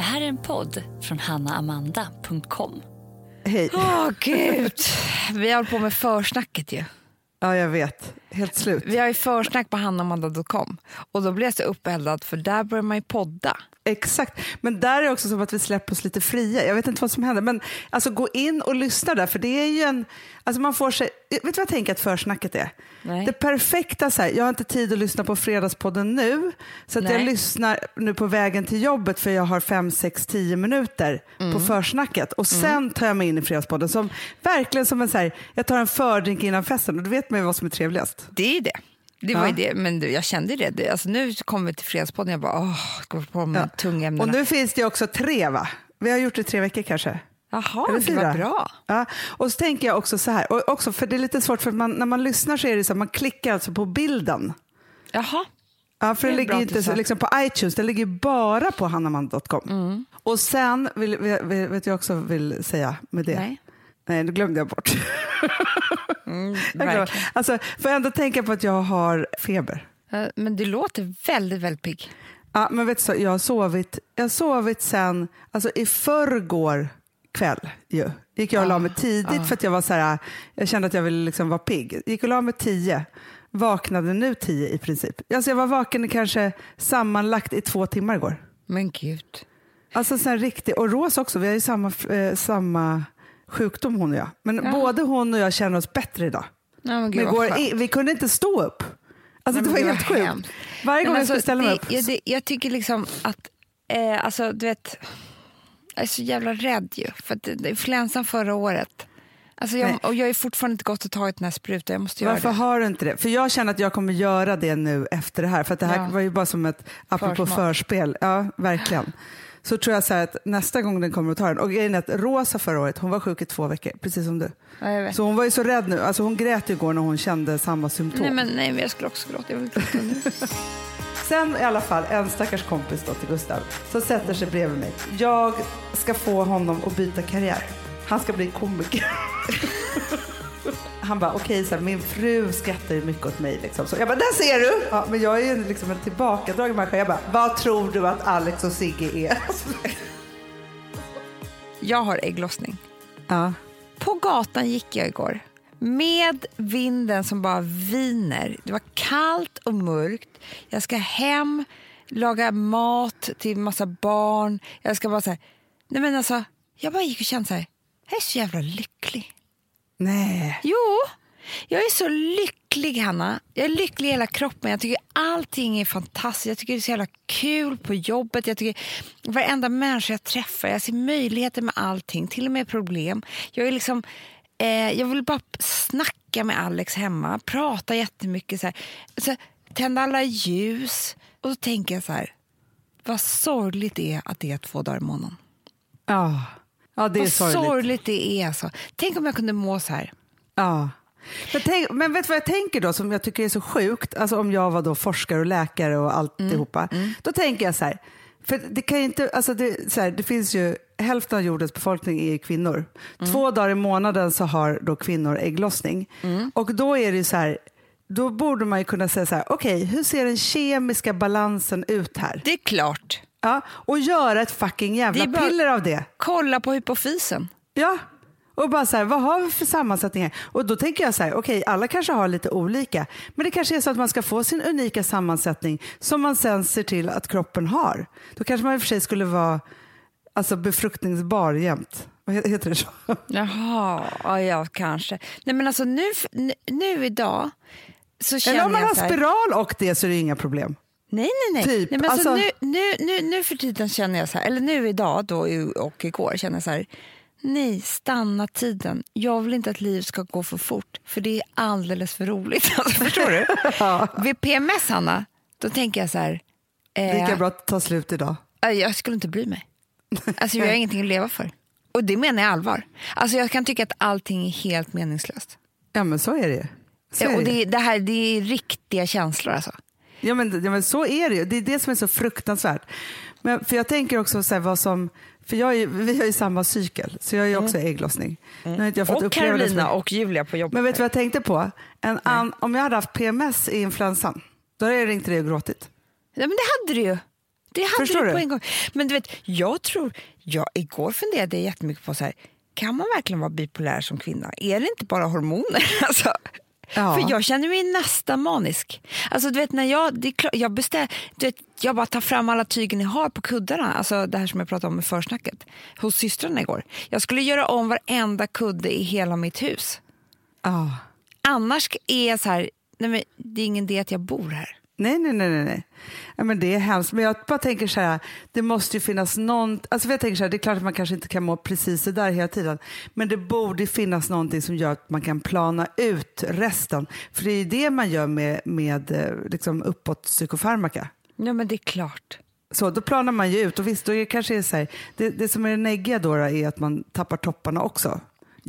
Det här är en podd från hannaamanda.com. Hej. Åh gud, vi har på med försnacket ju. Ja, jag vet. Helt slut. Vi har ju försnack på hannaamanda.com och då blir jag så uppeldad för där börjar man ju podda. Exakt. Men där är det också som att vi släpper oss lite fria. Jag vet inte vad som händer. Men alltså gå in och lyssna där. För det är ju en... Alltså man får sig, vet du vad jag tänker att försnacket är? Nej. Det perfekta så här, jag har inte tid att lyssna på Fredagspodden nu. Så att jag Nej. lyssnar nu på vägen till jobbet för jag har fem, sex, tio minuter Mm. på försnacket. Och sen tar jag mig in i Fredagspodden. Som, verkligen som en så här, jag tar en fördrink innan festen. Och då vet man ju vad som är trevligast. Det är det. Det var Ja. det, men jag kände det. det. Alltså, nu kommer vi till Fredagspodden jag bara, åh, ska på med Ja. tunga ämnena. Och nu finns det också tre va? Vi har gjort det tre veckor kanske. Jaha, Eller det var bra. Ja. Och så tänker jag också så här, och också för det är lite svårt för man, när man lyssnar så är det så att man klickar alltså på bilden. Jaha, Ja, för Det det ligger inte så, liksom på iTunes, det ligger bara på hannamand.com. Mm. Och sen, vill, vet jag också vill säga med det? nej. Nej, nu glömde jag bort. Mm, Jag glömde. alltså, får jag ändå tänka på att jag har feber. Men du låter väldigt, väldigt pigg. Ja, men vet du, jag har sovit, jag har sovit sen, alltså i förrgår kväll ju. Gick jag och la mig tidigt för att jag var så här, jag kände att jag ville liksom vara pigg. Gick och la mig tio, vaknade nu tio i princip. Alltså jag var vaken kanske sammanlagt i två timmar igår. Men gud. Alltså så här riktigt, och Rosa också, vi har ju samma, eh, samma sjukdom hon och jag. Men Ja. både hon och jag känner oss bättre idag. Nej, men Men gud, skönt. i, vi kunde inte stå upp. Alltså Nej, det men var helt sjukt. Varje gång Men jag skulle alltså, ställa mig det, upp. Jag, det, jag tycker liksom att, eh, alltså du vet, jag är så jävla rädd ju. För att det- influensan förra året, alltså Nej. jag, och jag ju fortfarande inte gått och tagit den här sprutan, jag måste göra Varför det. har du inte det? För jag känner att jag kommer göra det nu efter det här. För det här Ja. var ju bara som ett, apropå Försmak. förspel. Ja, verkligen. Så tror jag så här att nästa gång den kommer att ta den. Och grejen är att Rosa förra året, hon var sjuk i två veckor, precis som du. Ja. Så hon var ju så rädd nu. Alltså hon grät igår när hon kände samma symptom. Nej, men, nej, men jag skulle också gråta. Jag vill gråta nu. Sen i alla fall en stackars kompis då till Gustav som sätter sig bredvid mig. Jag ska få honom att byta karriär. Han ska bli komiker. Han bara, okej, här, min fru skrattar ju mycket åt mig. Liksom. Så jag bara, där ser du! Ja, men jag är ju liksom en tillbakadragen människa. Jag bara, vad tror du att Alex och Sigge är? Jag har ägglossning. Ja. På gatan gick jag igår med vinden som bara viner. Det var kallt och mörkt. Jag ska hem, laga mat till massa barn. Jag ska bara så här, nej men alltså, jag bara gick och kände så här, jag är så jävla lycklig. Nej. Jo, jag är så lycklig Hanna. Jag är lycklig i hela kroppen. Jag tycker allting är fantastiskt. Jag tycker det är så jävla kul på jobbet. Jag tycker varenda människa jag träffar, jag ser möjligheter med allting, till och med problem. Jag är liksom, eh, jag vill bara snacka med Alex hemma, prata jättemycket, så här, så, tända alla ljus. Och då tänker jag så här, vad sorgligt det är att det är två dagar i månaden. Ja. Ja, det är Vad sorgligt. sorgligt det är alltså. Tänk om jag kunde må så här. Ja. Men, tänk, men vet du vad jag tänker då som jag tycker är så sjukt? Alltså om jag var då forskare och läkare och alltihopa. Då tänker jag så här, för det kan inte, alltså det, så här, det finns ju, hälften av jordens befolkning är ju kvinnor. Två dagar i månaden så har då kvinnor ägglossning. Och då är det så här, då borde man ju kunna säga så här, okej, hur ser den kemiska balansen ut här? Det är klart. Ja, och göra ett fucking jävla Det piller av det. Kolla på hypofysen. Ja, och bara så här, vad har vi för sammansättningar? Och då tänker jag så här, okej, alla kanske har lite olika, men det kanske är så att man ska få sin unika sammansättning som man sen ser till att kroppen har. Då kanske man i och för sig skulle vara alltså, befruktningsbar jämt. Vad heter det så? Jaha, ja, kanske. Nej men alltså nu, nu, idag så känner Eller om man jag har här, spiral och det så är det inga problem. Nej, nej, nej. Typ, nej men alltså, alltså- nu, nu, nu, nu för tiden känner jag så här, eller nu idag då och igår känner jag så här, nej, stanna tiden. Jag vill inte att livet ska gå för fort, för det är alldeles för roligt. Alltså, förstår du? Vid PMS, Hanna, då tänker jag så här, eh, Lika bra att ta slut idag. jag skulle inte bry mig. Alltså, jag har ingenting att leva för. Och det menar jag allvar. Alltså, jag kan tycka att allting är helt meningslöst. Ja, men så är det ju. Är och det. det, det här det är riktiga känslor alltså. Ja men, ja men så är det ju. Det är det som är så fruktansvärt. Men, för jag tänker också så här, vad som, för jag är, vi har ju samma cykel, så jag är ju också ägglossning. Nu har inte jag fått Och Carolina och Julia på jobbet. Men vet du vad jag tänkte på? En an, om jag hade haft PMS i influensan, då hade jag ringt dig och gråtit. Ja, men det hade du ju. Det hade Förstår du? på en gång. Men du vet, jag tror... Jag, igår funderade jag jättemycket på så här, kan man verkligen vara bipolär som kvinna? Är det inte bara hormoner? Alltså, Ja. För jag känner mig nästan manisk. Alltså, du vet, när jag, det är klart, jag, bestäm, du vet, jag bara tar fram alla tygen jag har på kuddarna. Alltså, det här som jag pratade om i försnacket. Hos systrarna igår. Jag skulle göra om varenda kudde i hela mitt hus. Ja. Annars är jag så här, nej men det är ingen idé att jag bor här. Nej, nej, nej, nej. Ja, men det är hemskt. Men jag bara tänker så här, det måste ju finnas någon, alltså jag tänker så här, det är klart att man kanske inte kan må precis så där hela tiden, men det borde finnas någonting som gör att man kan plana ut resten. För det är ju det man gör med, med eh, liksom uppåt psykofarmaka. Ja men det är klart. Så då planar man ju ut och visst, då är det kanske är så här, det, det som är det neggiga då är att man tappar topparna också.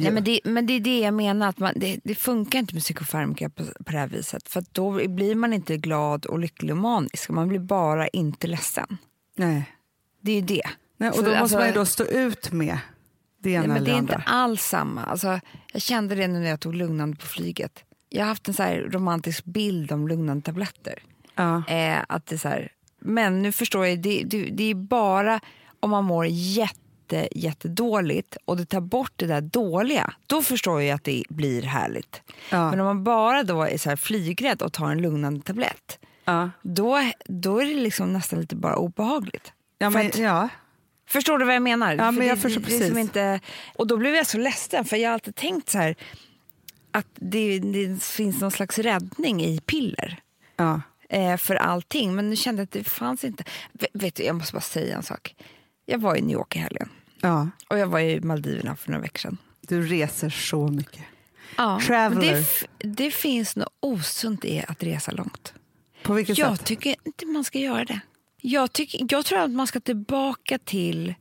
Nej, men, det, men det är det jag menar, att man, det, det funkar inte med psykofarmaka på, på det här viset. För då blir man inte glad och lycklig och manisk, man blir bara inte ledsen. Nej. Det är ju det. Nej, och Så, då måste alltså- man ju då stå ut med det ena Nej, men eller det är andra. inte alls samma. Alltså, jag kände det nu när jag tog lugnande på flyget. Jag har haft en så romantisk bild om lugnande tabletter. Ja. Eh, att det är så här, men nu förstår jag, det, det, det är bara om man mår jätte, jättedåligt och det tar bort det där dåliga, då förstår jag att det blir härligt. Ja. Men om man bara då är så här flygrädd och tar en lugnande tablett, Ja. då, då är det liksom nästan lite bara obehagligt. Ja, men, att- ja. Förstår du vad jag menar? Ja, men jag det, förstår det, precis. inte, och då blev jag så ledsen, för jag har alltid tänkt så här att det, det finns någon slags räddning i piller ja. eh, för allting. Men nu kände jag att det fanns inte. Vet du, jag måste bara säga en sak. Jag var i New York i helgen ja. och jag var i Maldiverna för några veckor sedan. Du reser så mycket. Ja, det, det finns något osunt i att resa långt. På vilket Jag sätt? tycker inte man ska göra det. Jag, tycker, jag tror att man ska tillbaka till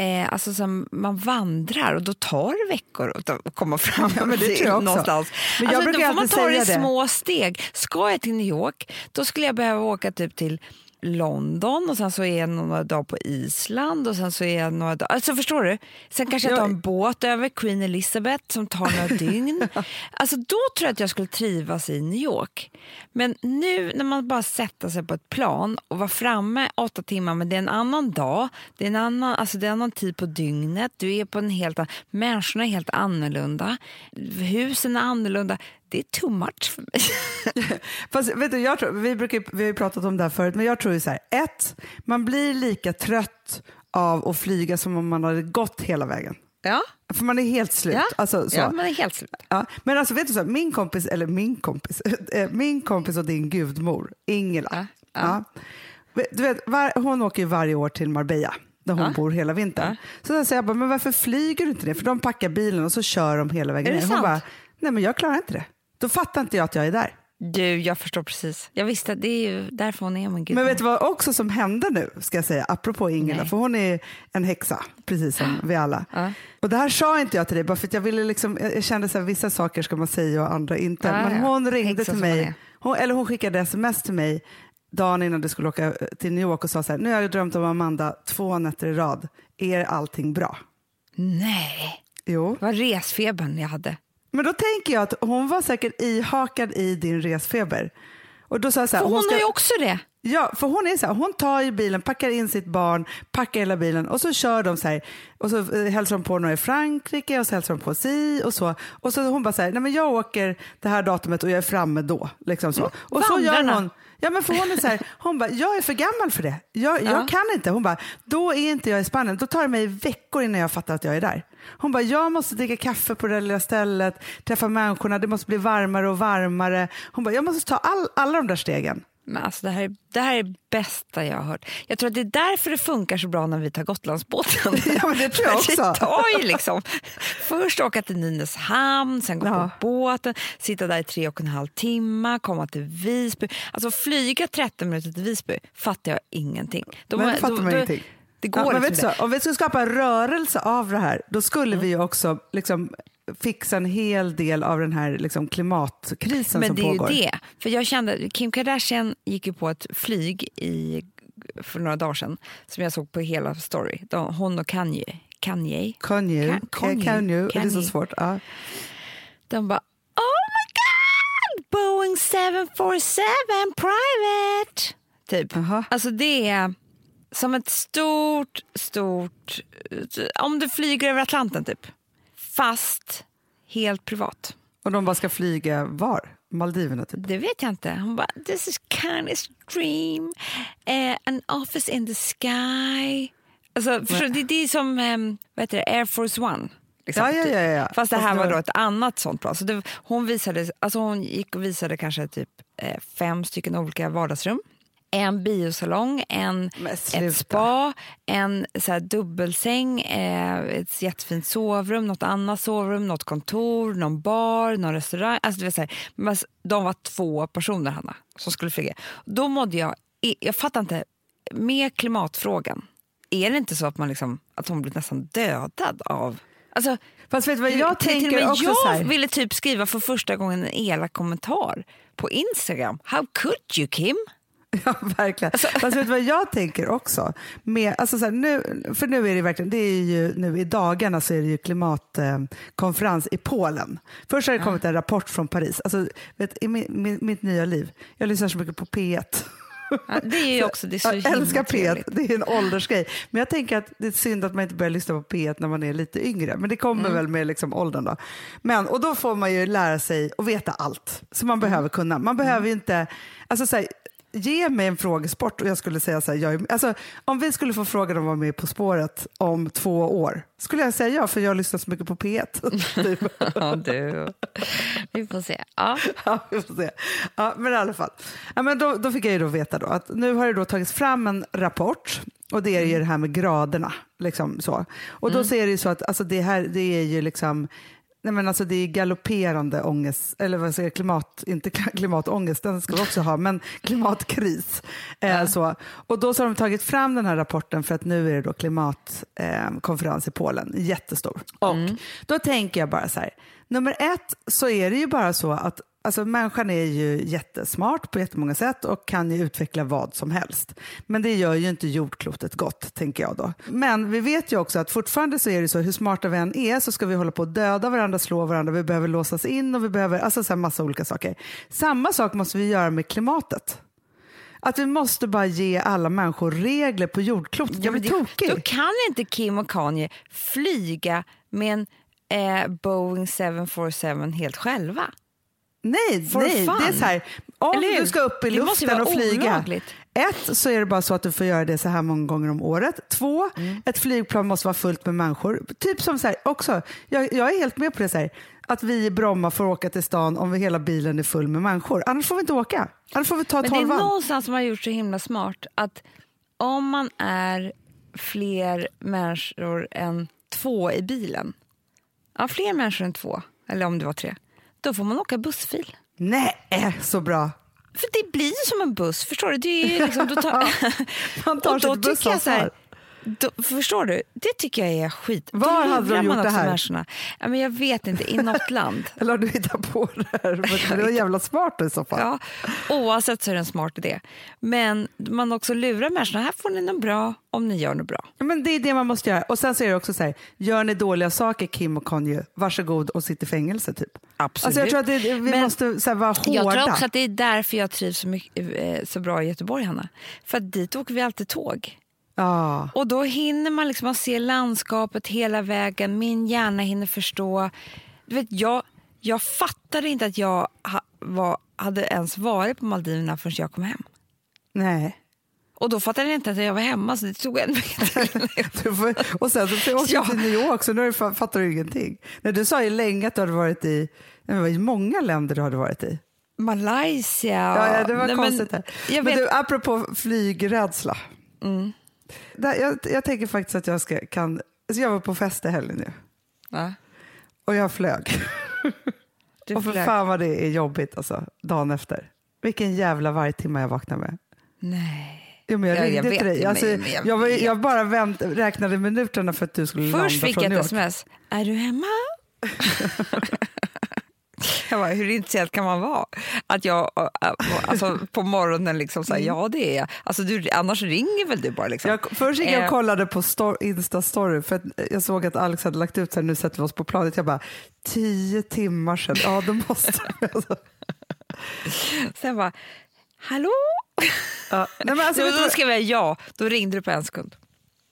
Eh, alltså som man vandrar och då tar det veckor att komma fram Ja, men det till någonstans. Men jag alltså, då får man ta det i små steg. Ska jag till New York, då skulle jag behöva åka typ till London och sen så är jag några dagar på Island och sen så är jag några dagar... Alltså förstår du? Sen kanske jag tar en båt över Queen Elizabeth som tar några dygn. Alltså då tror jag att jag skulle trivas i New York. Men nu när man bara sätter sig på ett plan och var framme åtta timmar, men det är en annan dag, det är en annan, alltså det är en annan tid på dygnet, du är på en helt annan, människorna är helt annorlunda, husen är annorlunda. Det är too much för mig. Fast, vet du, jag tror, vi, brukar, vi har pratat om det här förut, men jag tror ju så här. Ett, man blir lika trött av att flyga som om man hade gått hela vägen. Ja, För man är helt slut. ja. Alltså, så. ja man är helt slut. Ja, men alltså vet du så, min kompis, eller min kompis, eh, min kompis och din gudmor, Ingela. Ja, Ja. Du vet, var, hon åker ju varje år till Marbella där hon Ja. bor hela vintern. Så då säger jag bara, men varför flyger du inte det? För de packar bilen och så kör de hela vägen Är ner. Hon sant? bara, nej men jag klarar inte det. Då fattar inte jag att jag är där. Du, jag förstår precis. Jag visste att det är ju därför hon är min gud. Men vet du vad också som hände nu, ska jag säga, apropå Ingela, Nej. för hon är en häxa, precis som vi alla. Ja. Och det här sa inte jag till dig, bara för att jag ville liksom, jag kände att vissa saker ska man säga och andra inte. Ja, Men ja. hon ringde Häxa till mig, hon, eller hon skickade sms till mig dagen innan du skulle åka till New York och sa så här, nu har jag drömt om Amanda två nätter i rad, är allting bra? Nej, Jo. vad resfebern jag hade. Men då tänker jag att hon var säkert ihakad i din resfeber. Och då sa jag så här, För hon ska- har ju också det. Ja, för hon är så här, hon tar ju bilen, packar in sitt barn, packar hela bilen och så kör de så här och så eh, hälsar de på några i Frankrike och så hälsar de på si och så. Och så hon bara så här, nej men jag åker det här datumet och jag är framme då. Liksom så. Och så gör hon, ja men för hon är så här, hon bara, jag är för gammal för det. Jag, Ja. jag kan inte. Hon bara, då är inte jag i Spanien. Då tar det mig veckor innan jag fattar att jag är där. Hon bara, jag måste dricka kaffe på det där lilla stället, träffa människorna, det måste bli varmare och varmare. Hon bara, jag måste ta all, alla de där stegen. Men alltså det, här, är- det här är bästa jag har hört. Jag tror att det är därför det funkar så bra när vi tar Gotlandsbåten. Ja, men det tror jag också. Tar ju liksom, först åka till Nynäshamn, sen gå Ja. på båten, sitta där i tre och en halv timme, komma till Visby. Alltså flyga 13 minuter till Visby fattar jag ingenting. Då, Men det fattar man ingenting. Det går Ja, men liksom så, om vi skulle skapa en rörelse av det här, då skulle vi ju också liksom fixa en hel del av den här liksom klimatkrisen Men som det är pågår. ju det. För jag kände, Kim Kardashian gick ju på ett flyg i, för några dagar sedan som jag såg på hela story. De, hon och Kanye. Kanye. Kanye, Kan- Kanye. Kanye, det är så Kanye. svårt. Ja. De bara Oh my god! Boeing 747 private! Typ. Aha. Alltså det är... som ett stort, stort... Om du flyger över Atlanten, typ. Fast helt privat. Och de bara ska flyga var? Maldiverna typ? Det vet jag inte. Hon bara, this is Kanye's dream. Eh, an office in the sky. Alltså, förstår, det, det är som um, vad heter det, Air Force One. Liksom. Ja, ja, ja, ja. Fast det här var var- då ett annat sånt plan. Så det, hon, visade, alltså hon gick och visade kanske typ eh, fem stycken olika vardagsrum. En biosalong, en, ett spa, en så här, dubbelsäng, eh, ett jättefint sovrum, något annat sovrum, något kontor, någon bar, någon restaurang. Alltså, det var så här, men de var två personer, Hanna, som skulle flyga. Då mådde jag... Jag fattar inte. Med klimatfrågan, är det inte så att, man liksom, att hon blir nästan dödad av... Alltså, Fast vet du vad jag tänker också jag ville typ skriva för första gången en elak kommentar på Instagram. How could you, Kim? Ja, verkligen. Alltså- Fast vet du vad jag tänker också? Med, alltså så här, nu, för nu är det verkligen, det är ju nu i dagarna så är det ju klimatkonferens i Polen. Först har det kommit en rapport från Paris. Alltså, vet, I min, min, mitt nya liv, jag lyssnar så mycket på P1. Ja, det är ju också det är så Jag älskar P1, trevligt. det är en åldersgrej. Men jag tänker att det är synd att man inte börjar lyssna på P1 när man är lite yngre. Men det kommer Mm. väl med liksom åldern då. Men, och då får man ju lära sig och veta allt som man Mm. behöver kunna. Man behöver ju inte, alltså så här, ge mig en frågesport och jag skulle säga så här, jag är, alltså, om vi skulle få frågan om att vara med På spåret om två år, skulle jag säga ja för jag lyssnar så mycket på P1. typ. Ja, du. Vi får se. Ja. Ja, vi får se. Ja, men i alla fall. Ja, men då, då fick jag ju då veta då att nu har det då tagits fram en rapport och det är ju det här med graderna. Liksom så. Och då ser det ju så att alltså det här det är ju liksom Nej, men alltså det är galopperande ångest, eller vad säger jag, klimat, inte kl- klimatångest, den ska vi också ha, men klimatkris. Eh, så. Och då så har de tagit fram den här rapporten för att nu är det då klimatkonferens eh, i Polen, jättestor. Och då tänker jag bara så här, nummer ett så är det ju bara så att Alltså människan är ju jättesmart på jättemånga sätt och kan ju utveckla vad som helst. Men det gör ju inte jordklotet gott, tänker jag då. Men vi vet ju också att fortfarande så är det så, hur smarta vi än är så ska vi hålla på att döda varandra, slå varandra, vi behöver låsas in och vi behöver, alltså så här massa olika saker. Samma sak måste vi göra med klimatet. Att vi måste bara ge alla människor regler på jordklotet. Jag blir tokig. Då kan inte Kim och Kanye flyga med en eh, Boeing 747 helt själva. Nej, For nej fun. det är så här. Om du ska upp i luften och flyga. olagligt. Ett, så är det bara så att du får göra det så här många gånger om året. Två, Mm. ett flygplan måste vara fullt med människor. Typ som så här, också, jag, jag är helt med på det så här, att vi i Bromma får åka till stan om vi hela bilen är full med människor. Annars får vi inte åka. Annars får vi ta Men det är tolvan. någonstans som har gjort så himla smart att om man är fler människor än två i bilen, ja, fler människor än två, eller om det var tre, då får man åka bussfil. Nej, så bra. För det blir ju som en buss, förstår du? Det är liksom, då tar, Man tar och då sitt bussansvar. Då, förstår du? Det tycker jag är skit. Då Var hade de gjort det också här? människorna. Ja, men jag vet inte, i något land. Eller har du hittat på det här? Det var jävla smart i så fall. Ja, oavsett så är det en smart idé. Men man också lurar människorna. Här får ni något bra om ni gör något bra. Ja, Men det är det man måste göra. Och sen så är det också så här, gör ni dåliga saker Kim och Kanye, varsågod och sitt i fängelse typ. Absolut. Alltså jag tror att det, vi Men måste så här, vara hårda. Jag tror också att det är därför jag trivs så, mycket, eh, så bra i Göteborg, Hanna. För att dit åker vi alltid tåg. Ja. Och då hinner man liksom se landskapet hela vägen. Min hjärna hinner förstå. Du vet, jag, jag fattade inte att jag ha, var, hade ens varit på Maldiverna förrän jag kom hem. Nej. Och då fattade jag inte att jag var hemma, så det tog en vecka till. Och sen så åkte Ja. du till New York så nu fattar du ingenting. Nej, du sa ju länge att du hade varit i, nej, men många länder du hade varit i. Malaysia. Ja, ja det var Nej, men konstigt. Jag men vet, du, apropå flygrädsla. Mm. Jag, jag tänker faktiskt att jag ska, kan, alltså jag var på fest i helgen nu Va? och jag flög. Du och för flög. fan vad det är jobbigt alltså, dagen efter. Vilken jävla vargtimme jag vaknade med. Nej. Jo, men jag Ja, jag ringde vet till dig. Alltså, men- men jag jag, var, jag bara vänt, räknade minuterna för att du skulle Först landa fick från jag New ett York. sms. Är du hemma? jag bara, hur intresserad kan man vara? Att jag alltså, på morgonen liksom säger ja det är jag. Alltså, du, annars ringer väl du bara? Liksom. Jag, först gick jag Eh. och kollade på stor, Insta-story för jag såg att Alex hade lagt ut så här, nu sätter vi oss på planet. Jag bara, tio timmar sedan, ja då måste. Alltså. Sen bara, hallå? Ja, nej, men alltså, Så då vad- skrev jag ja, då ringde du på en sekund.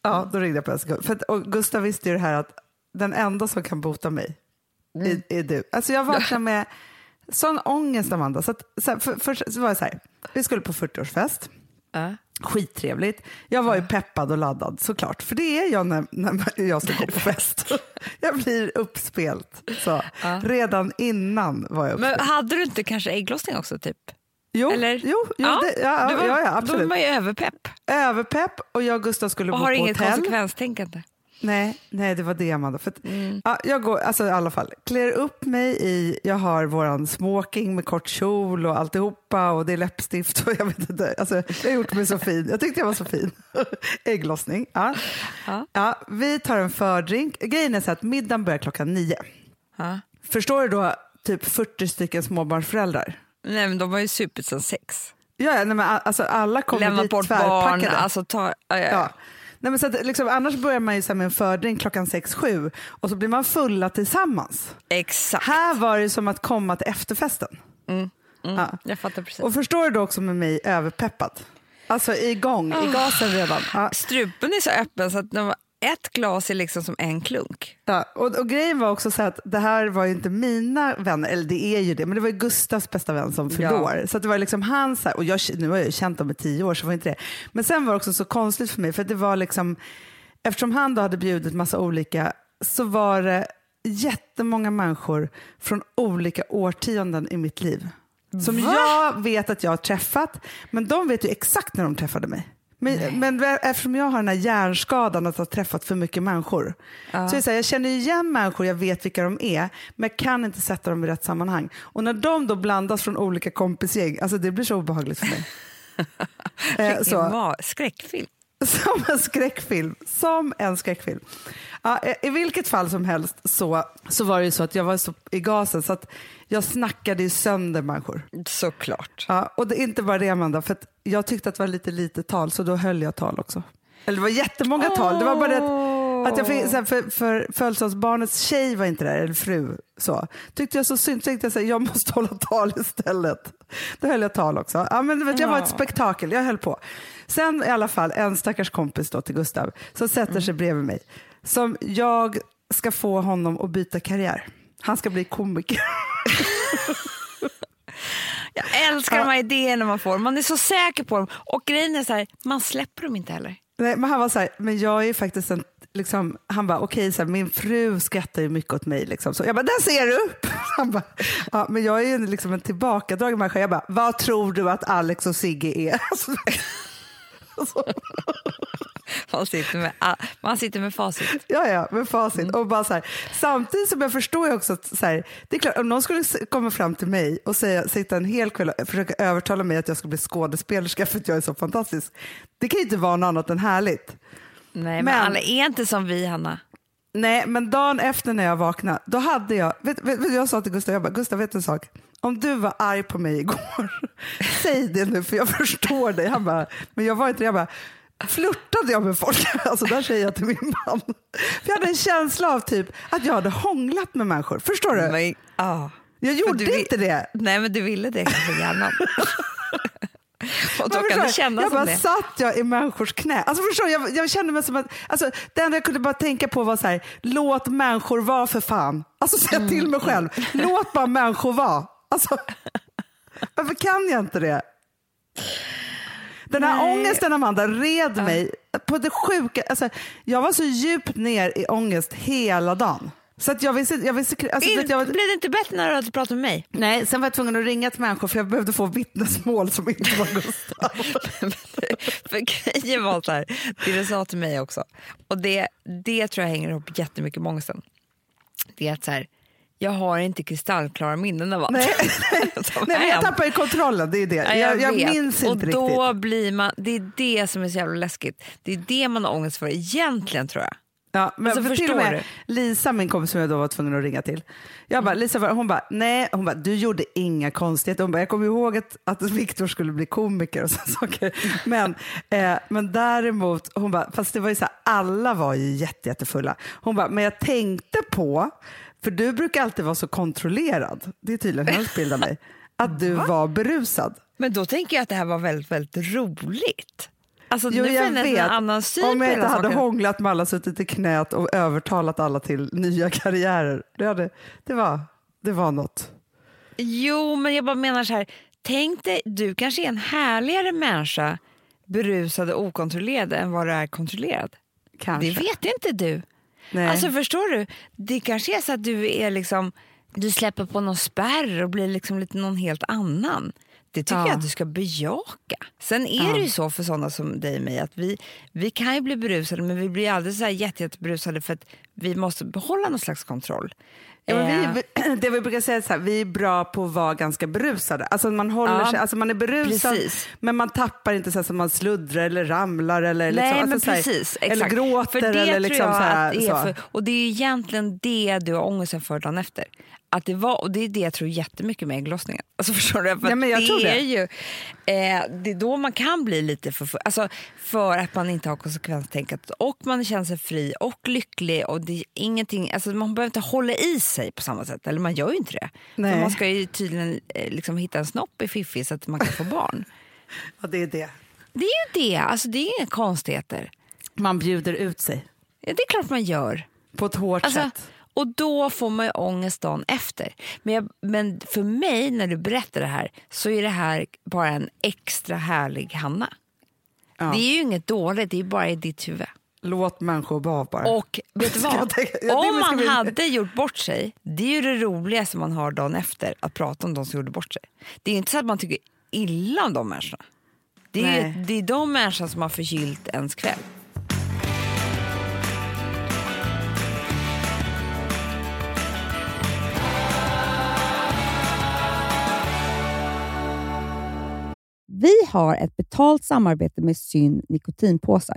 Ja, då ringde jag på en sekund. För och Gustav visste ju det här att den enda som kan bota mig är, är du. Alltså jag vaknade med sån ångest, Amanda. Så att, så här, för, först så var det så här, vi skulle på 40-årsfest. Ja. Skittrevligt. Jag var ju peppad och laddad såklart, för det är jag när, när jag ska gå på fest. Jag blir uppspelt. Så, Redan innan var jag uppspelt. Men hade du inte kanske ägglossning också? typ? jo, eller? jo, jo Ja, det, ja, du var, ja, ja, Då var absolut. man ju överpepp Överpepp och jag och Gustav skulle och bo har på inget hotell. konsekvenstänkande. Nej, nej, det var det Amanda. För att, Mm. ja, jag går, alltså i alla fall, klär upp mig i, jag har våran smoking med kort kjol och alltihopa och det är läppstift och jag vet inte. Alltså, jag har gjort mig så fin. Jag tyckte jag var så fin. Ägglossning. Ja. Ja. Ja, vi tar en fördrink. Grejen är så att middagen börjar klockan nio. Förstår du då typ 40 stycken småbarnsföräldrar? Nej, men de var ju supit som sex. Ja, nej, men alltså alla kommer Lämnat dit bort barn. tvärpackade. Alltså, ta, ja, ja. Ja. Nej, men så att, liksom, annars börjar man ju så med en fördrink klockan 6-7 och så blir man fulla tillsammans. Exakt. Här var det som att komma till efterfesten. Ja. Jag fattar precis. Och förstår du då också med mig överpeppad? Alltså igång, i gasen redan. Ja. Strupen är så öppen så att var, ett glas är liksom som en klunk. Ja. Och, och grejen var också så att det här var ju inte mina vänner, eller det är ju det, men det var ju Gustavs bästa vän som fyllde Ja. år. Så det var liksom hans, och jag, nu har jag ju känt dem i tio år så var inte det. Men sen var det också så konstigt för mig, för det var liksom, eftersom han då hade bjudit massa olika, så var det jättemånga människor från olika årtionden i mitt liv. Som jag vet att jag har träffat, men de vet ju exakt när de träffade mig. Men, men eftersom jag har den här hjärnskadan att ha träffat för mycket människor. Så är så här, jag känner igen människor, jag vet vilka de är, men jag kan inte sätta dem i rätt sammanhang. Och när de då blandas från olika kompisgäng, alltså det blir så obehagligt för mig. eh, så. Skräckfilm. Som en skräckfilm. Som en skräckfilm. Ja, I vilket fall som helst så, så var det ju så att jag var så i gasen så att jag snackade ju sönder människor. Såklart. Ja, och det är inte bara det Amanda, för jag tyckte att det var lite lite tal så då höll jag tal också. Eller det var jättemånga tal, det var bara det att, att jag fick, här, för, för födelsedagsbarnets tjej var inte där, eller fru. Så. Tyckte jag så synd, tänkte jag så här, jag måste hålla tal istället. Då höll jag tal också. Ja, men vet, jag var ett spektakel, jag höll på. Sen i alla fall en stackars kompis då till Gustav som sätter sig bredvid mig. Som jag ska få honom att byta karriär. Han ska bli komiker. Jag älskar de här idéerna man får. Man är så säker på dem. Och grejen är så här, man släpper dem inte heller. Nej, men han var så här, men jag är faktiskt en, liksom, han bara okej, så här, min fru skrattar ju mycket åt mig. Liksom. Så jag bara, där ser du! Han bara, ja, men jag är ju en- liksom en tillbakadragen människa. Jag bara, vad tror du att Alex och Sigge är? Alltså, Man sitter med, man sitter med facit. ja, ja, med facit. Och bara så här, samtidigt som jag förstår ju också att så här, det är klart, om någon skulle komma fram till mig och säga, sitta en hel kväll och försöka övertala mig att jag ska bli skådespelerska för att jag är så fantastisk. Det kan ju inte vara något annat än härligt. Nej, men, Men- alla är inte som vi, Hanna. Nej, men dagen efter när jag vaknade, då hade jag, vet, vet, jag sa till Gustav, jag bara, Gustav vet du en sak? Om du var arg på mig igår, säg det nu för jag förstår dig. Han bara, men jag var inte det. Jag bara, flörtade jag med folk? Alltså där säger jag till min man. För jag hade en känsla av typ att jag hade hånglat med människor. Förstår du? Men, ah. jag gjorde du inte det. Nej, men du ville det kanske i hjärnan. Och då kan det kännas jag bara det. satt jag i människors knä. Alltså förstår jag, jag kände mig som att, alltså, det enda jag kunde bara tänka på var så här, låt människor vara för fan. Alltså säga till mig själv, låt bara människor vara. Alltså, varför kan jag inte det? Den här Nej. ångesten Amanda red mig på det sjuka, alltså, jag var så djupt ner i ångest hela dagen. Så att jag visste, jag visste, alltså, In, jag, Blev det inte bättre när du hade pratat med mig? Nej, sen var jag tvungen att ringa till människor för jag behövde få vittnesmål som inte var Gustav. För grejen var så här, det du sa till mig också, och det, det tror jag hänger ihop jättemycket med ångesten. Det är att så här, jag har inte kristallklara minnen av allt. Nej, som Nej, men jag tappar ju kontrollen, det är det. Ja, jag, jag vet. minns och inte då riktigt. Blir man, det är det som är så jävla läskigt. Det är det man har ångest för egentligen tror jag. Ja, men Alltså, för till och med Lisa, min kompis som jag då var tvungen att ringa till. Jag bara, Lisa, hon bara, nej, hon bara, du gjorde inga konstigheter. Hon bara, jag kommer ihåg att, att Viktor skulle bli komiker och sådana saker. Men, eh, men däremot, hon bara, fast det var ju så här, alla var ju jätte, jättefulla. Hon bara, men jag tänkte på, för du brukar alltid vara så kontrollerad, det är tydligen hennes bild av mig, att du var berusad. Men då tänker jag att det här var väldigt, väldigt roligt. Alltså, Jo, nu jag vet. en annan syn Om jag inte hade saken. hånglat med alla, suttit i knät och övertalat alla till nya karriärer. Det, hade, det, var, det var något. Jo, men jag bara menar så här. Tänk dig, du kanske är en härligare människa berusad och okontrollerad än vad du är kontrollerad. Kanske. Det vet inte du. Nej. Alltså förstår du? Det kanske är så att du är liksom du släpper på någon spärr och blir liksom lite någon helt annan. Det tycker Ja. jag att du ska bejaka. Sen är Ja. det ju så för sådana som dig och mig att vi, vi kan ju bli berusade men vi blir aldrig så här jätte, jätteberusade för att vi måste behålla någon slags kontroll. Ja, men Eh, vi, det vi brukar säga är så här, vi är bra på att vara ganska berusade. Alltså man, håller Ja, sig, alltså man är berusad precis. men man tappar inte så som man sluddrar eller ramlar eller, liksom, Nej, alltså men så här, precis. eller gråter. För det eller liksom så här, att det är så. för, Och det är egentligen det du har ångesten för dagen efter. Att det var, och det är det jag tror jättemycket med ägglossningen. Alltså förstår du? För Ja, att men jag det tror det. är ju eh, det är då man kan bli lite för full. Alltså för att man inte har konsekvenstänkat och man känner sig fri och lycklig och det är ingenting, alltså man behöver inte hålla i sig på samma sätt. Eller man gör ju inte det. Man ska ju tydligen eh, liksom hitta en snopp i fiffi så att man kan få barn. Ja, det är det. Det är ju det, alltså det är inga konstigheter. Man bjuder ut sig Ja, Det är klart man gör. på ett hårt Alltså, sätt. och då får man ju ångest dagen efter. Men, jag, men för mig, när du berättar det här, så är det här bara en extra härlig Hanna. Ja. Det är ju inget dåligt, det är bara i ditt huvud. Låt människor vara bara. Och vet du vad? Om man hade gjort bort sig, det är ju det roligaste man har dagen efter, att prata om de som gjorde bort sig. Det är ju inte så att man tycker illa om de människorna. Det är, ju, det är de människorna som har förgyllt ens kväll. Vi har ett betalt samarbete med Syn nikotinpåsar.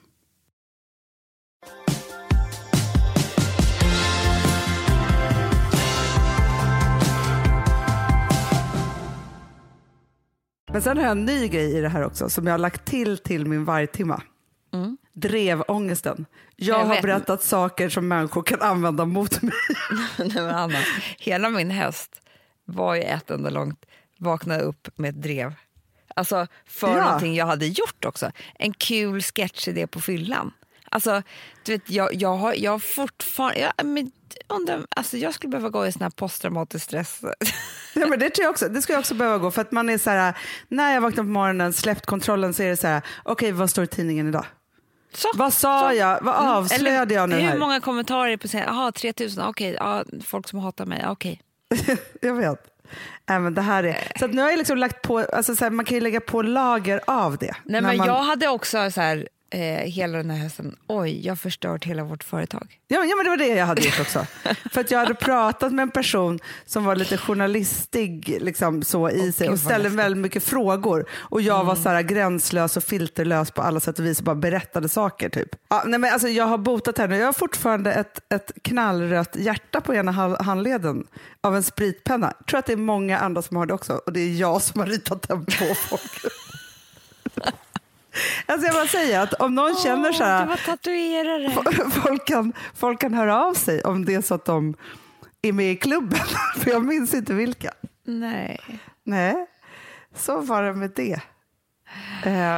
Men sen har jag en ny grej i det här också, som jag har lagt till till min vargtimma. Mm. Drevångesten. Jag, Jag har vet. berättat saker som människor kan använda mot mig. Nej, men Anna, hela min höst var ju ett enda långt vakna upp med ett drev. Alltså för Ja. någonting jag hade gjort också. En kul sketchidé på fyllan. Alltså, du vet, jag, jag har jag har fortfarande... Jag, men, undrar, alltså, jag skulle behöva gå i sån här posttraumatisk stress. Ja, men det, tror jag också, det ska jag också behöva gå. För att man är så här, när jag vaknar på morgonen, släppt kontrollen, så är det så här, okej vad står i tidningen idag? Så, Vad sa så. jag? Vad Mm, avslöjade jag nu Hur här? många kommentarer på scenen? Jaha, 3000, okej. ja, folk som hatar mig, okej. Jag vet. Men det här är, så nu har jag liksom lagt på, alltså så här, man kan ju lägga på lager av det. Nej, men man, Jag hade också så här, eh, hela den här hösten, oj, jag har förstört hela vårt företag. ja, ja, men det var det jag hade gjort också. För att jag hade pratat med en person som var lite journalistig liksom, så, i Åh, sig och ställde väldigt mycket frågor. Och jag var så här, gränslös och filterlös på alla sätt och vis och bara berättade saker. Typ. Ja, nej, men alltså, jag har botat här nu. Jag har fortfarande ett, ett knallrött hjärta på ena handleden av en spritpenna. Jag tror att det är många andra som har det också och det är jag som har ritat den på folk. Alltså jag bara säger att om någon känner så här, Du var tatuerare. folk kan, folk kan höra av sig om det är så att de är med i klubben. För jag minns inte vilka. Nej. Nej, så var det med det. Eh,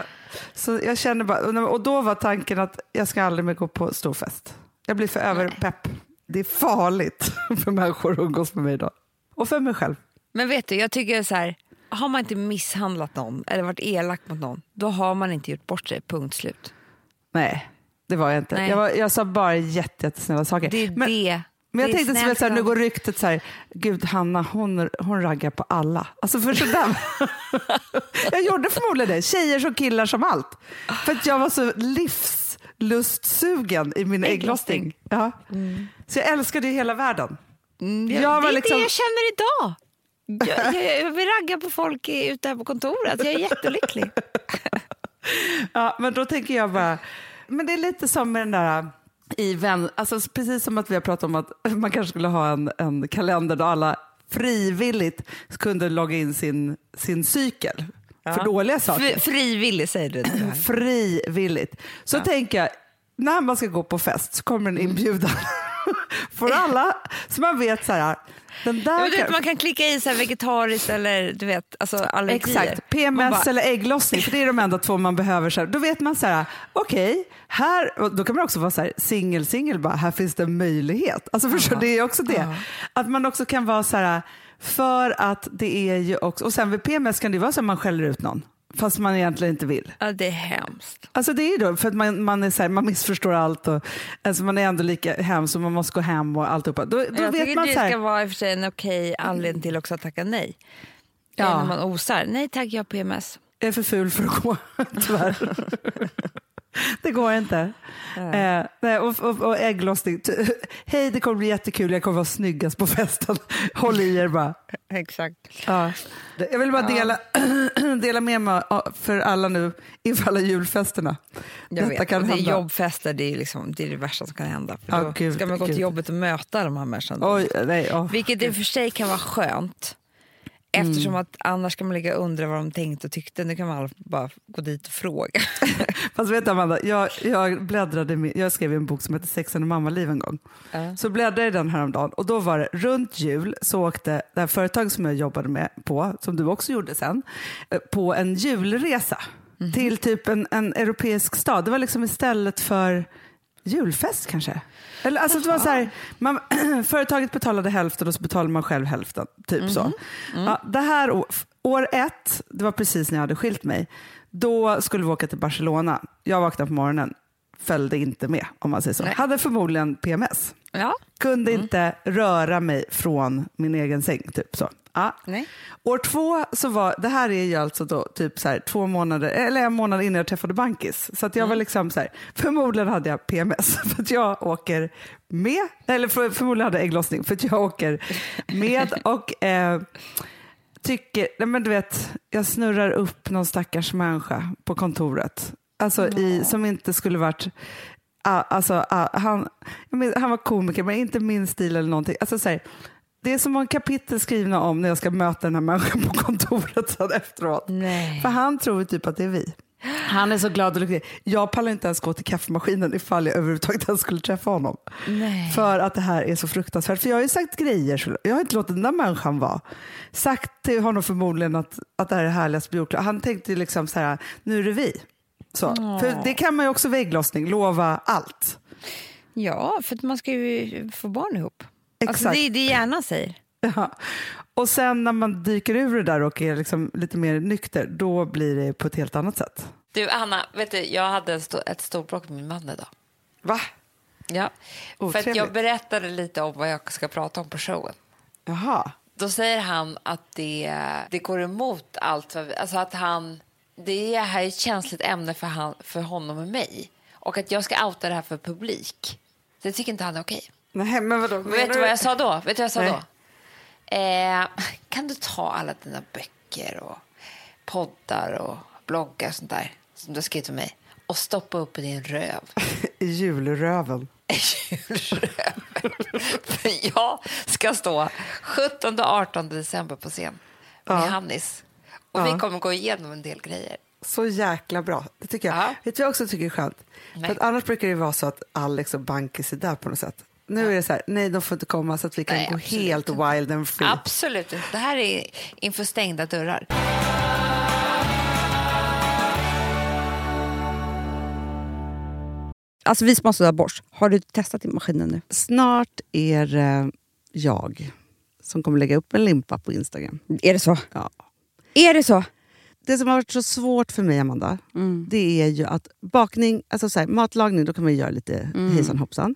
så jag känner bara, och då var tanken att jag ska aldrig mer gå på storfest. Jag blir för överpepp. Det är farligt för människor att umgås med mig då. Och för mig själv. Men vet du, jag tycker så här, har man inte misshandlat någon eller varit elak mot någon, då har man inte gjort bort sig, punkt slut. Nej, det var jag inte. Nej. Jag, var, jag sa bara jätte, jättesnälla saker. Det är men, det. men jag Det tänkte snällt så här, nu går ryktet så här, gud Hanna hon, hon raggar på alla. Alltså för sådär. jag gjorde förmodligen det, tjejer som killar som allt. För att jag var så livslustsugen i min Ägglossning. Ja. Så jag älskade ju hela världen. Mm, Jag det är liksom- det jag känner idag. Jag, jag, jag vill ragga på folk ute här på kontoret. Jag är jättelycklig. Ja, men då tänker jag bara, men det är lite som med den där äh, i vän, alltså precis som att vi har pratat om att man kanske skulle ha en, en kalender där alla frivilligt kunde logga in sin, sin cykel för dåliga saker. Fri- Frivillig säger du. det. Frivilligt. Så tänker jag, när man ska gå på fest så kommer en inbjudan. Får alla, så man vet så här, den där Ja, vet, kan- man kan klicka i så här vegetariskt eller du vet, alltså allergier. Exakt, PMS bara, eller ägglossning, för det är de enda två man behöver. Så här. Då vet man så här, okej, här, och då kan man också vara så här, singel, singel, bara, här finns det en möjlighet. Alltså förstår, det är också det. Att man också kan vara så här, för att det är ju också, och sen vid PMS kan det vara så att man skäller ut någon. Fast man egentligen inte vill. Ja, det är hemskt. Alltså det är då, för att man, man, är så här, man missförstår allt och alltså man är ändå lika hemsk och man måste gå hem och alltihopa. Då, då jag vet man det så här, ska vara i och för sig en okej anledning till också att tacka nej. Ja. När man osar. Nej tack, jag har PMS. jag är för ful för att gå, tyvärr. Det går inte. Eh, nej, och, och, och ägglossning. Hej, det kommer bli jättekul, jag kommer vara snyggast på festen. Håll i er bara. Exakt. Ja. Jag vill bara dela, dela med mig för alla nu inför alla julfesterna. Jag Detta vet. kan och det är hända. jobbfester, det är, liksom, det är det värsta som kan hända. För Ja, då gud, ska man gå gud. till jobbet och möta de här människorna. Oj, nej, åh. Vilket i och för sig kan vara skönt. Mm. Eftersom att annars kan man ligga och undra vad de tänkte och tyckte. Nu kan man bara gå dit och fråga. Fast vet du Amanda, jag, jag, bläddrade, jag skrev en bok som heter Sexen och mammaliv en gång. Ja. Så bläddrade jag i den häromdagen och då var det runt jul så åkte det här företaget som jag jobbade med på, som du också gjorde sen, eh, på en julresa till typ en, en europeisk stad. Det var liksom istället för julfest kanske. Eller, alltså det var så här, man, företaget betalade hälften och så betalade man själv hälften. Typ så. Ja, det här år ett, det var precis när jag hade skilt mig, då skulle vi åka till Barcelona. Jag vaknade på morgonen, följde inte med om man säger så. Nej. Hade förmodligen PMS. Ja. Kunde inte röra mig från min egen säng. Typ så. Ja. Nej. År två så var, det här är ju alltså då typ så här, två månader, eller en månad innan jag träffade Bankis. Så att jag var liksom så här, förmodligen hade jag PMS för att jag åker med, eller för, förmodligen hade jag ägglossning för att jag åker med och eh, tycker, nej men du vet, jag snurrar upp någon stackars människa på kontoret. Alltså i, som inte skulle varit alltså, han, han var komiker, men inte min stil eller någonting. Alltså, så här, det är som en kapitel skrivna om när jag ska möta den här människan på kontoret sen efteråt. Nej. För han tror typ att det är vi. Han är så glad och lycklig. Jag pallar inte ens gå till kaffemaskinen ifall jag överhuvudtaget ens skulle träffa honom. Nej. För att det här är så fruktansvärt. För jag har ju sagt grejer, så jag har inte låtit den där människan vara. Sagt till honom förmodligen att, att det här är det härligaste på jordklotet. Han tänkte ju liksom så här, nu är det vi. Så. För det kan man ju också vid ägglossning, lova allt. Ja, för att man ska ju få barn ihop. Alltså, Exakt. det är det hjärnan säger. Ja. Och sen när man dyker ur det där och är liksom lite mer nykter, då blir det på ett helt annat sätt. Du, Anna, vet du, jag hade en sto- ett stort bråk med min man idag. Va? Ja. För att Otrevligt. jag berättade lite om vad jag ska prata om på showen. Jaha. Då säger han att det, det går emot allt. Alltså att han, det här är ett känsligt ämne för, han, för honom och mig. Och att jag ska outa det här för publik. Det tycker inte han är okej. Nej, men vadå? Men vet du vad jag sa då? Vet du vad jag sa Nej. då? Eh, kan du ta alla dina böcker och poddar och bloggar och sånt där som du har skrivit om mig och stoppa upp i din röv? I julröven. Julröv. För jag ska stå 17 och 18 december på scen med Ja. Hannis. Och Ja. vi kommer gå igenom en del grejer. Så jäkla bra. Det tycker jag. Ja. Vet du vad jag också tycker är skönt? Nej. För att annars brukar det vara så att Alex och Bankis är där på något sätt. Nu är det så här, nej de får inte komma så att vi kan Nej, gå helt inte. wild and free. Absolut. Det här är inför stängda dörrar. Alltså vi som har sådär borst, har du testat i maskinen nu? Snart är det jag som kommer lägga upp en limpa på Instagram. Är det så? Ja. Är det så? Det som har varit så svårt för mig, Amanda, det är ju att bakning, alltså så här, matlagning, då kan man ju göra lite hejsan hoppsan.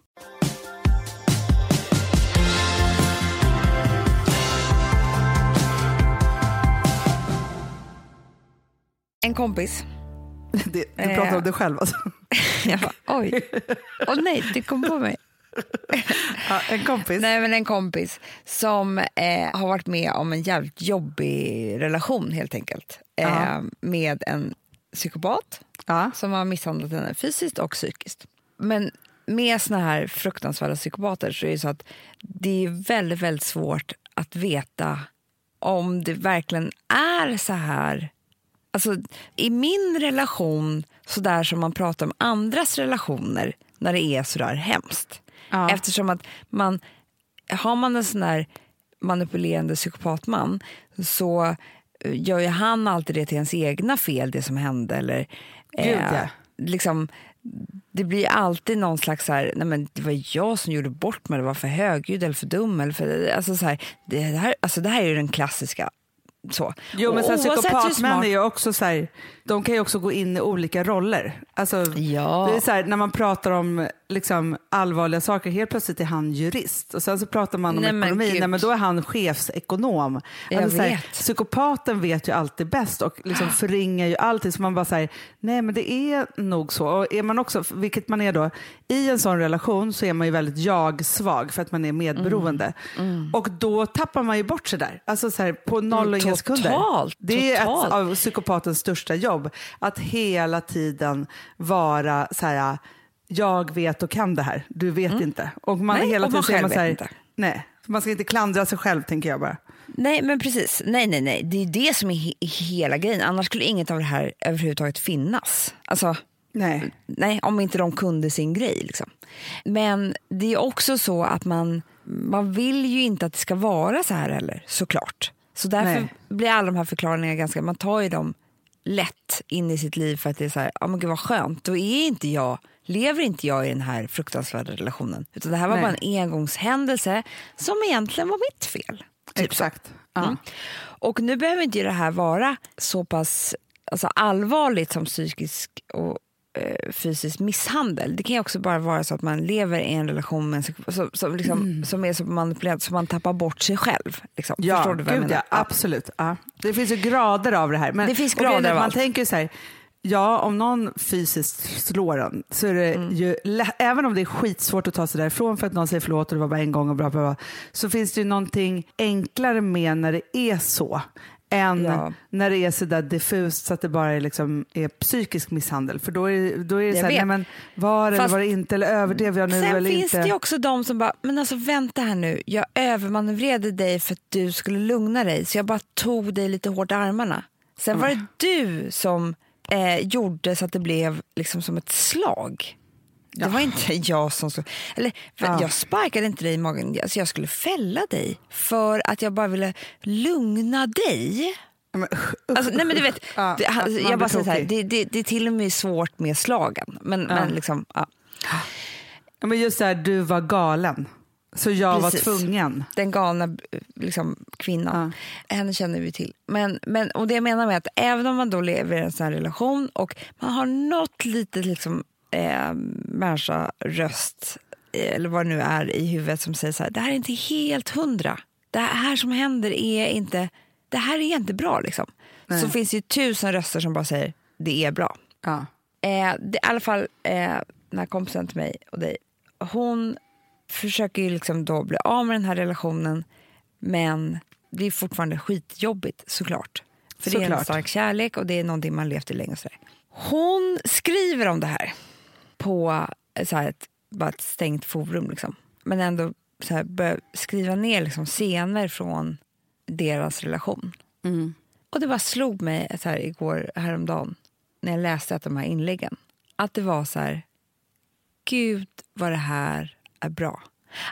En kompis. Det, du Eh. pratar om dig själv alltså. Jag bara, oj. Åh nej, det kom på mig. Ja, en kompis. Nej, men en kompis som eh, har varit med om en jävligt jobbig relation helt enkelt. Eh. Med en psykopat Ja. som har misshandlat henne fysiskt och psykiskt. Men med såna här fruktansvärda psykopater så är det så att det är väldigt, väldigt svårt att veta om det verkligen är så här. Alltså, I min relation, så där som man pratar om andras relationer när det är så där hemskt. Ja. Eftersom att man, har man en sån där manipulerande psykopatman så eh, gör ju han alltid det till ens egna fel, det som hände. Eller, eh, Gud, ja. liksom, det blir alltid någon slags så här, nej men det var jag som gjorde bort mig, det var för högljudd eller för dum. Eller för, alltså så här, det, här, alltså det här är ju den klassiska. Så. Jo, men sen psykopatmän är ju också så här, de kan ju också gå in i olika roller. Alltså, Ja. det är så här, när man pratar om liksom, allvarliga saker, helt plötsligt är han jurist och sen så pratar man om Nej, men ekonomi, gud. nej, men då är han chefsekonom. Jag Alltså, här, vet. psykopaten vet ju alltid bäst och liksom förringar ju alltid, så man bara säger nej men det är nog så. Och är man också, vilket man är då, i en sån relation så är man ju väldigt jag-svag för att man är medberoende. Mm. Och då tappar man ju bort sig där, alltså så här, på noll och sekunder. Totalt, Det är totalt. ett av psykopatens största jobb. Att hela tiden vara så här, jag vet och kan det här, du vet inte. Och man Mm. Nej, hela tiden man själv man så här, inte. nej, man ska inte klandra sig själv tänker jag bara. Nej, men precis. Nej, nej, nej. Det är det som är he- hela grejen. Annars skulle inget av det här överhuvudtaget finnas. Alltså, Nej. nej, om inte de kunde sin grej. Liksom. Men det är också så att man, man vill ju inte att det ska vara så här heller, såklart. Så därför Nej. blir alla de här förklaringarna ganska, man tar ju dem lätt in i sitt liv för att det är så här, ja men gud vad skönt, då är inte jag, lever inte jag i den här fruktansvärda relationen. Utan det här var Nej. bara en engångshändelse som egentligen var mitt fel. Exakt. Ja. Mm. Och nu behöver inte det här vara så pass alltså, allvarligt som psykisk och eh, fysisk misshandel. Det kan ju också bara vara så att man lever i en relation med en, som, som, liksom, som är så manipulerad så man tappar bort sig själv. Liksom. Ja, Förstår du vad jag gud, menar? ja, absolut. Ja. Det finns ju grader av det här. Men, Det finns grader av Man allt. tänker så här, ja om någon fysiskt slår en så är det Mm. ju, även om det är skitsvårt att ta sig därifrån för att någon säger förlåt och det var bara en gång och bra, bra, bra så finns det ju någonting enklare med när det är så än Ja. när det är så där diffust så att det bara är, liksom, är psykisk misshandel. För då är, då är det Jag så här, nej men var det eller Fast var det inte eller överdrev jag nu Sen eller finns inte? det också de som bara, men alltså vänta här nu, jag övermanövrerade dig för att du skulle lugna dig så jag bara tog dig lite hårt i armarna. Sen var det du som eh, gjorde så att det blev liksom som ett slag. Det var inte jag som slog. Eller, Ja. Jag sparkade inte dig i magen, alltså jag skulle fälla dig för att jag bara ville lugna dig. Ja, men, Alltså, nej men du vet, Ja, det, man jag bara säger så här, det, det, det är till och med svårt med slagen. Men, men liksom, ja. Ja, men just det här, du var galen. Så jag Precis. var tvungen. den galna liksom, kvinnan. Henne känner vi till. Men, men, och det jag menar med att även om man då lever i en sån här relation och man har något litet liksom, eh, människa röst eh, eller vad det nu är i huvudet som säger så här, det här är inte helt hundra. Det här som händer är inte, det här är inte bra liksom. Så finns det ju tusen röster som bara säger, det är bra. Ja. Eh, det, I alla fall, eh, den här kompisen till mig och dig, hon försöker ju liksom då bli av med den här relationen men det är fortfarande skitjobbigt såklart. För det är en Såklart. stark kärlek och det är någonting man levt i länge. och sådär. Hon skriver om det här på eh, så här ett, bara ett stängt forum liksom. Men ändå så här, börjar skriva ner liksom scener från deras relation. Och det bara slog mig så här igår, häromdagen, när jag läste de här inläggen, att det var så här, gud vad det här är bra.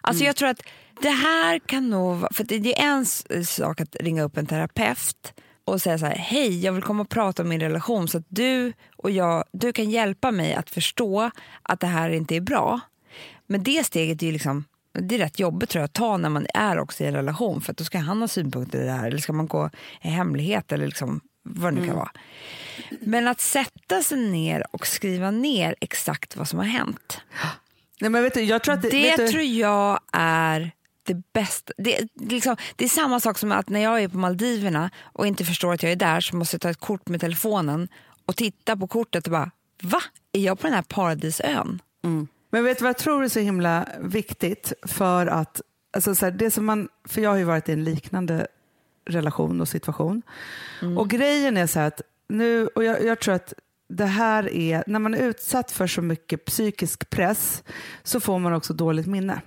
Alltså jag tror att det här kan nog för det är en sak att ringa upp en terapeut och säga så här, hej jag vill komma och prata om min relation så att du och jag, du kan hjälpa mig att förstå att det här inte är bra. Men det steget är ju liksom, det är rätt jobbigt tror jag att ta när man är också i en relation för att då ska han ha synpunkter i det här eller ska man gå i hemlighet eller liksom vad det nu kan vara. Men att sätta sig ner och skriva ner exakt vad som har hänt. Nej, men vet du, jag tror att det, Det tror jag är det bästa. Det, liksom, det är samma sak som att när jag är på Maldiverna och inte förstår att jag är där så måste jag ta ett kort med telefonen och titta på kortet och bara va? Är jag på den här paradisön? Men vet du vad jag tror är så himla viktigt för att, alltså så här, det som man, för jag har ju varit i en liknande relation och situation. Och grejen är så här att nu, och jag, jag tror att det här är, när man är utsatt för så mycket psykisk press så får man också dåligt minne.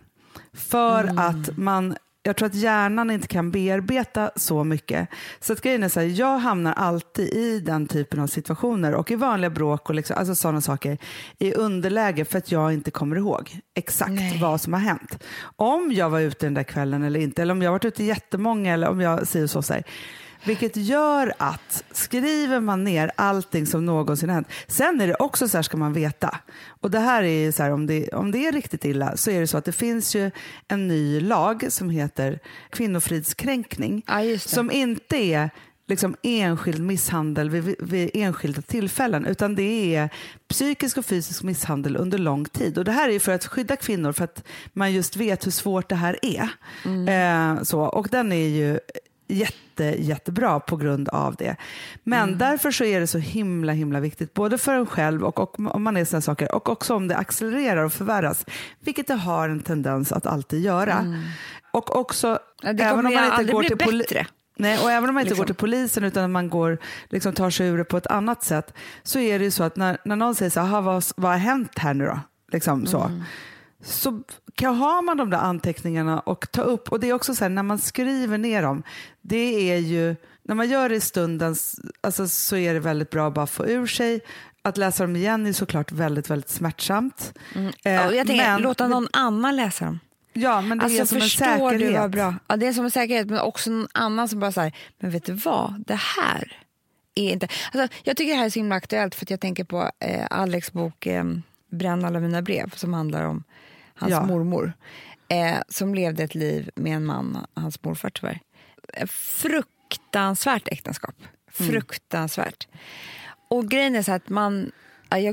För att man jag tror att hjärnan inte kan bearbeta så mycket. Så att grejen är så här, jag hamnar alltid i den typen av situationer och i vanliga bråk och liksom, alltså sådana saker i underläge för att jag inte kommer ihåg exakt Nej. vad som har hänt. Om jag var ute den där kvällen eller inte, eller om jag varit ute jättemånga eller om jag säger så. så här. Vilket gör att skriver man ner allting som någonsin hänt. Sen är det också så här ska man veta. Och det här är ju så här om det, om det är riktigt illa så är det så att det finns ju en ny lag som heter kvinnofridskränkning. Ja. Som inte är liksom enskild misshandel vid, vid enskilda tillfällen utan det är psykisk och fysisk misshandel under lång tid. Och Det här är för att skydda kvinnor för att man just vet hur svårt det här är. Eh, så, och den är ju jätte, jättebra på grund av det. Men därför så är det så himla himla viktigt både för en själv och, och om man är sådana saker och också om det accelererar och förvärras, vilket det har en tendens att alltid göra. Och också, även om man inte går till poli- bättre. Nej, och även om man inte Liksom. går till polisen utan man går, liksom, tar sig ur det på ett annat sätt så är det ju så att när, när någon säger så här, "Aha, vad, vad har hänt här nu då? Liksom, så. Mm. Så kan, har man de där anteckningarna och ta upp, och det är också så här när man skriver ner dem, det är ju, när man gör det i stunden alltså, så är det väldigt bra att bara få ur sig. Att läsa dem igen är såklart väldigt, väldigt smärtsamt. Eh, Ja, jag tänker, men- låta någon annan läsa dem. Ja, men det är Alltså som en säkerhet. du vad bra? Ja, det är som en säkerhet, men också någon annan som bara säger, men vet du vad, det här är inte... Alltså, jag tycker det här är så himla aktuellt för att jag tänker på eh, Alex bok eh, Bränn alla mina brev som handlar om hans Ja. mormor eh, som levde ett liv med en man, hans morfar tyvärr. Fruktansvärt äktenskap. Mm. Fruktansvärt. Och grejen är så att man...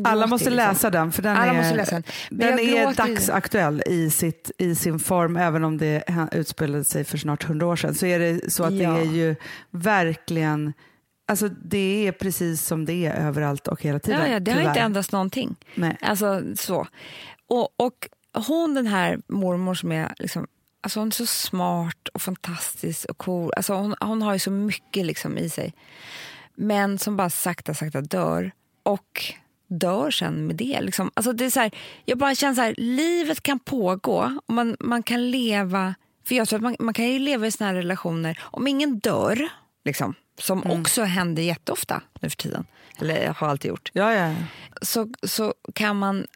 Alla måste liksom. läsa den för den Alla är, måste läsa den. Den är dagsaktuell i, sitt, i sin form även om det utspelade sig för snart hundra år sedan. Så är det så att Ja. det är ju verkligen, alltså det är precis som det är överallt och hela tiden. Ja, ja, det har tyvärr. inte ändrats någonting. Nej. Alltså så. Och, och hon den här mormor som är liksom, alltså hon är så smart och fantastisk och cool. Alltså hon, hon har ju så mycket liksom i sig. Men som bara sakta, sakta dör. Och dör sen med det. Liksom. Alltså det är så här, jag bara känner så här, livet kan pågå och man, man kan leva, för jag tror att man, man kan ju leva i såna här relationer, om ingen dör, liksom, som också händer jätteofta nu för tiden, eller har alltid gjort, Ja, ja. så, så kan man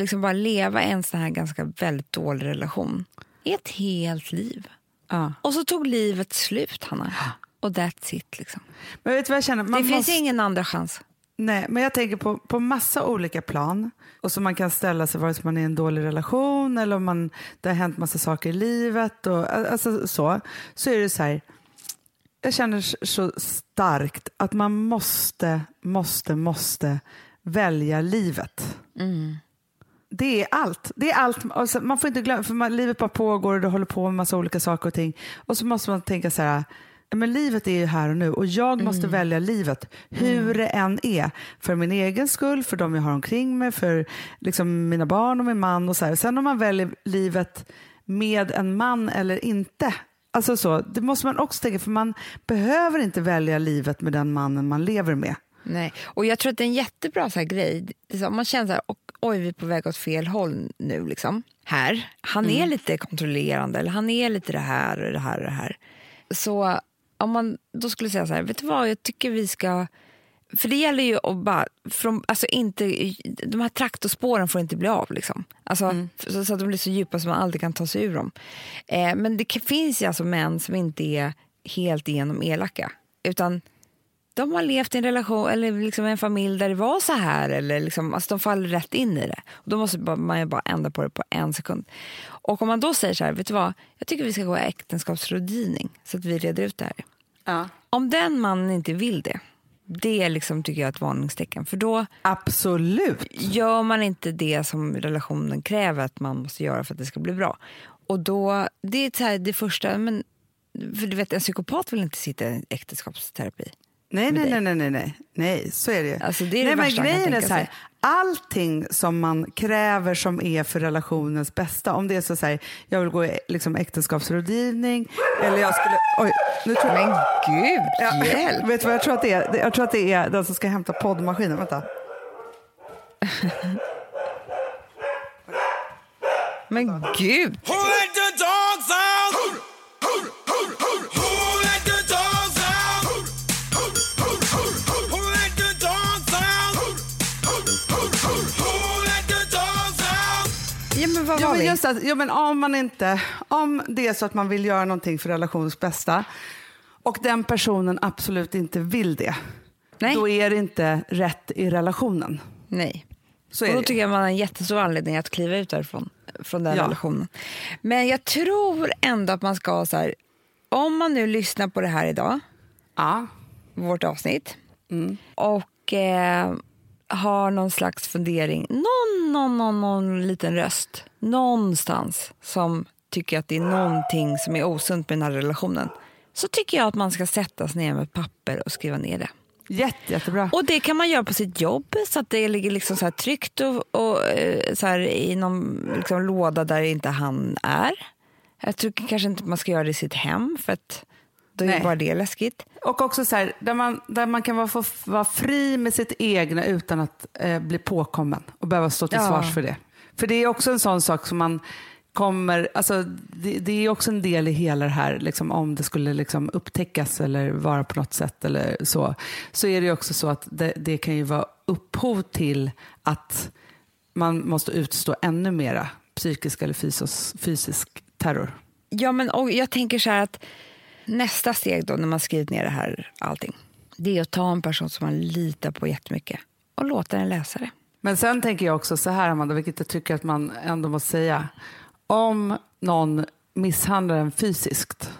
liksom bara leva en sån här ganska väldigt dålig relation i ett helt liv. ja. Och så tog livet slut, Hanna. Och that's it. Liksom. Men vet du vad jag känner? Man det finns måste, ingen andra chans. Nej, men jag tänker på, på massa olika plan. Och så man kan ställa sig vare sig man är i en dålig relation eller om man, det har hänt massa saker i livet. Och, alltså, så, så är det så här. Jag känner så starkt att man måste, måste, måste välja livet. Det är allt. Det är allt. Alltså, man får inte glömma, för man, livet bara pågår och det håller på med massa olika saker och ting. Och så måste man tänka så här, "Ja, men livet är ju här och nu och jag måste välja livet hur det än är. För min egen skull, för de jag har omkring mig, för liksom mina barn och min man och så här. Sen om man väljer livet med en man eller inte. Alltså så, det måste man också tänka, för man behöver inte välja livet med den mannen man lever med. Nej. Och jag tror att det är en jättebra så här grej. Så, om man känner så här, och, oj vi är på väg åt fel håll nu. Liksom. Här. Han är lite kontrollerande, eller han är lite det här och det här och det här. Så om man då skulle säga så här, vet du vad, jag tycker vi ska... För det gäller ju att bara, från, alltså inte, de här traktorspåren får inte bli av. Liksom. Alltså, så, så att de blir så djupa så man aldrig kan ta sig ur dem. Eh, men det finns ju alltså män som inte är helt igenom elaka. Utan de har levt i en relation eller liksom en familj där det var så här. Eller liksom, alltså de faller rätt in i det. Och då måste man bara ändra på det på en sekund. Och om man då säger så här, vet du vad, jag tycker vi ska gå äktenskapsrådgivning så att vi reder ut det här. Om den mannen inte vill det, det är liksom, tycker jag ett varningstecken. För då Absolut. gör man inte det som relationen kräver att man måste göra för att det ska bli bra. Och då, det är det första, men, för du vet en psykopat vill inte sitta i äktenskapsterapi. Nej, nej, dig. nej, nej, nej, nej, så är det ju. Alltså, det är det nej, men grejen är så här, sig. allting som man kräver som är för relationens bästa, om det är så, så här, jag vill gå i liksom, äktenskapsrådgivning eller jag skulle, oj, nu tror jag, Men gud, Ja, hjälp! Vet du vad jag tror att det är? Jag tror att det är den som ska hämta poddmaskinen. Vänta. Men gud! Var men just att, jo, men om, man inte, om det är så att man vill göra någonting för relationens bästa och den personen absolut inte vill det, Nej. då är det inte rätt i relationen. Nej. Så Och då det. tycker jag man har en jättestor anledning att kliva ut därifrån, från den Ja. relationen. Men jag tror ändå att man ska så här, om man nu lyssnar på det här idag, Ja. vårt avsnitt, Mm. och eh, har någon slags fundering, någon, någon, någon, någon liten röst någonstans som tycker att det är någonting som är osunt med den här relationen, så tycker jag att man ska sätta sig ner med papper och skriva ner det. Jätte, jättebra. Och det kan man göra på sitt jobb så att det ligger liksom så här tryggt och, och eh, så här i någon liksom låda där inte han är. Jag tycker kanske inte man ska göra det i sitt hem för att då är bara det läskigt. Och också så här, där man, där man kan vara, få vara fri med sitt egna utan att eh, bli påkommen och behöva stå till Ja. svars för det. För det är också en sån sak som man kommer, alltså det, det är också en del i hela det här, liksom, om det skulle liksom upptäckas eller vara på något sätt eller så, så är det också så att det, det kan ju vara upphov till att man måste utstå ännu mera psykisk eller fysisk, fysisk terror. Ja, men och jag tänker så här att nästa steg då när man skrivit ner det här allting, det är att ta en person som man litar på jättemycket och låta den läsa det. Men sen tänker jag också så här, Amanda, vilket jag tycker att man ändå måste säga. Om någon misshandlar en fysiskt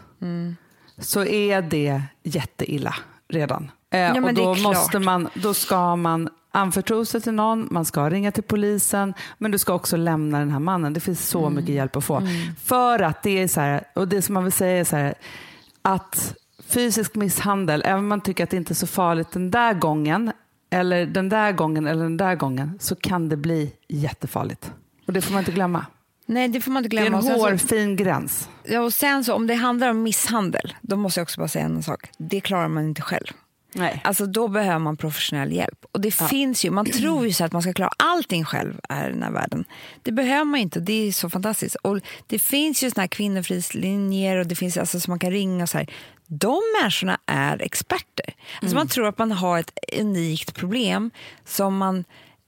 så är det jätteilla redan. Eh, men och det är då, måste man, då ska man anförtro sig till någon, man ska ringa till polisen, men du ska också lämna den här mannen. Det finns så mycket hjälp att få. För att det är så här, och det som man vill säga är så här, att fysisk misshandel, även om man tycker att det inte är så farligt den där gången, eller den där gången eller den där gången, så kan det bli jättefarligt. Och det får man inte glömma. Nej, det får man inte Det är glömma. en hårfin gräns. Ja, och sen så om det handlar om misshandel, då måste jag också bara säga en sak. Det klarar man inte själv. Nej. Alltså då behöver man professionell hjälp. Och det finns ju, man tror ju så att man ska klara allting själv här i den här världen. Det behöver man inte det är så fantastiskt. Och det finns ju såna här kvinnofridslinjer och det finns alltså som man kan ringa och så här. De människorna är experter. Alltså man tror att man har ett unikt problem som man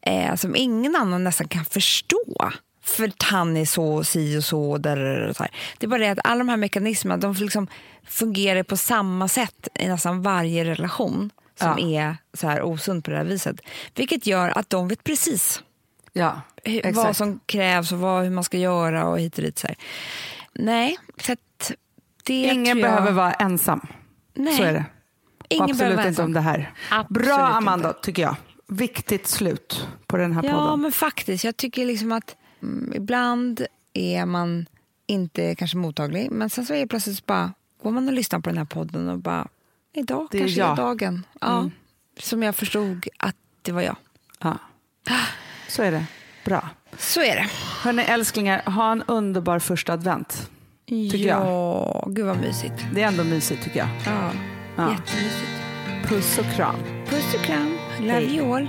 eh, som ingen annan nästan kan förstå. För att han är så si och så. Där, där, där. Det är bara det att alla de här mekanismerna de liksom fungerar på samma sätt i nästan varje relation som Ja. är så här osund på det här viset. Vilket gör att de vet precis Ja, hur, vad som krävs och vad, hur man ska göra och hit och dit. Så här. Nej, så det Ingen jag, behöver vara ensam. Nej. Så är det. Ingen Och absolut inte ensam. om det här. Absolut Bra inte. Amanda, tycker jag. Viktigt slut på den här Ja, podden. men faktiskt. Jag tycker liksom att mm, ibland är man inte kanske mottaglig, men sen så är det plötsligt bara går man och lyssnar på den här podden och bara idag Det kanske jag. Mm. är dagen. Ja, Som jag förstod att det var jag. Ja. Så är det. Bra. Så är det. Hörni älsklingar, ha en underbar första advent. Tycker jag. ja, gud vad mysigt. Det är ändå mysigt tycker jag. Ja, Ja. jättemysigt. Puss och kram. Puss och kram. Love Hej. you all.